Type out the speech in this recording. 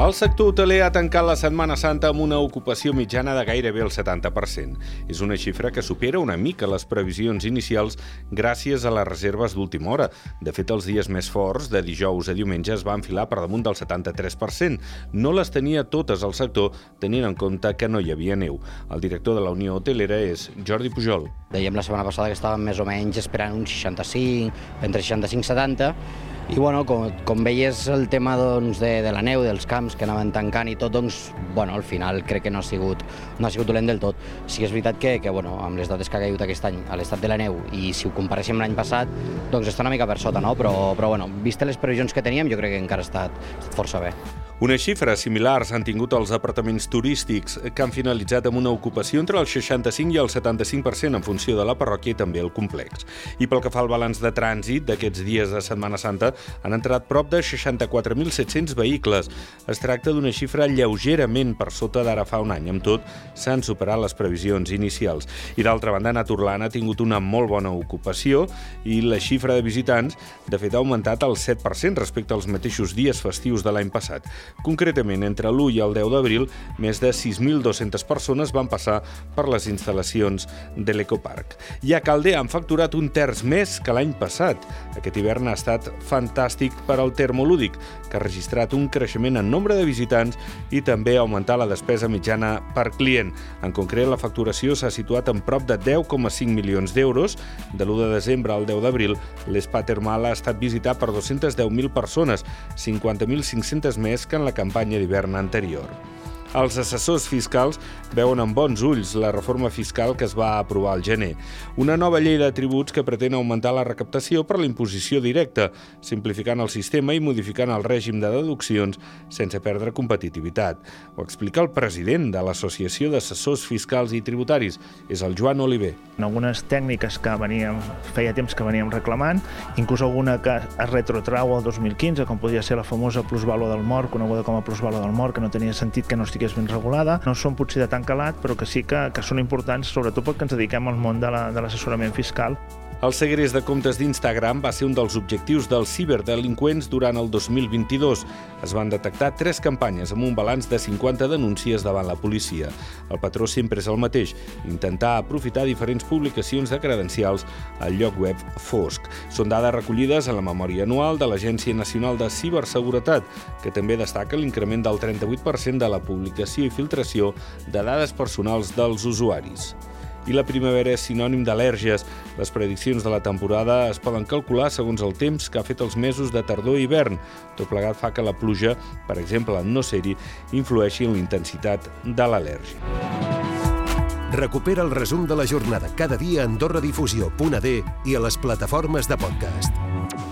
El sector hoteler ha tancat la Setmana Santa amb una ocupació mitjana de gairebé el 70%. És una xifra que supera una mica les previsions inicials gràcies a les reserves d'última hora. De fet, els dies més forts, de dijous a diumenge, es va enfilar per damunt del 73%. No les tenia totes al sector, tenint en compte que no hi havia neu. El director de la Unió Hotelera és Jordi Pujol. Dèiem la setmana passada que estàvem més o menys esperant un 65, entre 65 i 70, i bueno, com, com veies el tema doncs, de, de la neu, dels camps que anaven tancant i tot, doncs, bueno, al final crec que no ha sigut, no ha sigut dolent del tot. Sí que és veritat que, que bueno, amb les dades que ha caigut aquest any a l'estat de la neu i si ho comparéssim l'any passat, doncs està una mica per sota, no? Però, però bueno, vist les previsions que teníem, jo crec que encara ha estat, ha estat força bé. Unes xifres similars han tingut els apartaments turístics, que han finalitzat amb una ocupació entre el 65 i el 75% en funció de la parròquia i també el complex. I pel que fa al balanç de trànsit d'aquests dies de Setmana Santa, han entrat prop de 64.700 vehicles. Es tracta d'una xifra lleugerament per sota d'ara fa un any. Amb tot, s'han superat les previsions inicials. I d'altra banda, Naturland ha tingut una molt bona ocupació i la xifra de visitants, de fet, ha augmentat el 7% respecte als mateixos dies festius de l'any passat. Concretament, entre l'1 i el 10 d'abril, més de 6.200 persones van passar per les instal·lacions de l'Ecoparc. I a Calder han facturat un terç més que l'any passat. Aquest hivern ha estat fantàstic per al termolúdic, que ha registrat un creixement en nombre de visitants i també ha augmentat la despesa mitjana per client. En concret, la facturació s'ha situat en prop de 10,5 milions d'euros. De l'1 de desembre al 10 d'abril, l'espa termal ha estat visitat per 210.000 persones, 50.500 més que en la campanya d'hivern anterior. Els assessors fiscals veuen amb bons ulls la reforma fiscal que es va aprovar al gener. Una nova llei de tributs que pretén augmentar la recaptació per la imposició directa, simplificant el sistema i modificant el règim de deduccions sense perdre competitivitat. Ho explica el president de l'Associació d'Assessors Fiscals i Tributaris, és el Joan Oliver. En algunes tècniques que veníem, feia temps que veníem reclamant, inclús alguna que es retrotrau al 2015, com podria ser la famosa plusvalor del mort, coneguda com a plusvalor del mort, que no tenia sentit que no estigués ben regulada. No són potser de tan calat, però que sí que, que són importants, sobretot perquè ens dediquem al món de l'assessorament la, fiscal. El segrest de comptes d'Instagram va ser un dels objectius dels ciberdelinqüents durant el 2022. Es van detectar tres campanyes amb un balanç de 50 denúncies davant la policia. El patró sempre és el mateix, intentar aprofitar diferents publicacions de credencials al lloc web fosc. Són dades recollides a la memòria anual de l'Agència Nacional de Ciberseguretat, que també destaca l'increment del 38% de la publicació i filtració de dades personals dels usuaris i la primavera és sinònim d'al·lèrgies. Les prediccions de la temporada es poden calcular segons el temps que ha fet els mesos de tardor i hivern. Tot plegat fa que la pluja, per exemple, no ser-hi, influeixi en la intensitat de l'al·lèrgia. Recupera el resum de la jornada cada dia a AndorraDifusió.d i a les plataformes de podcast.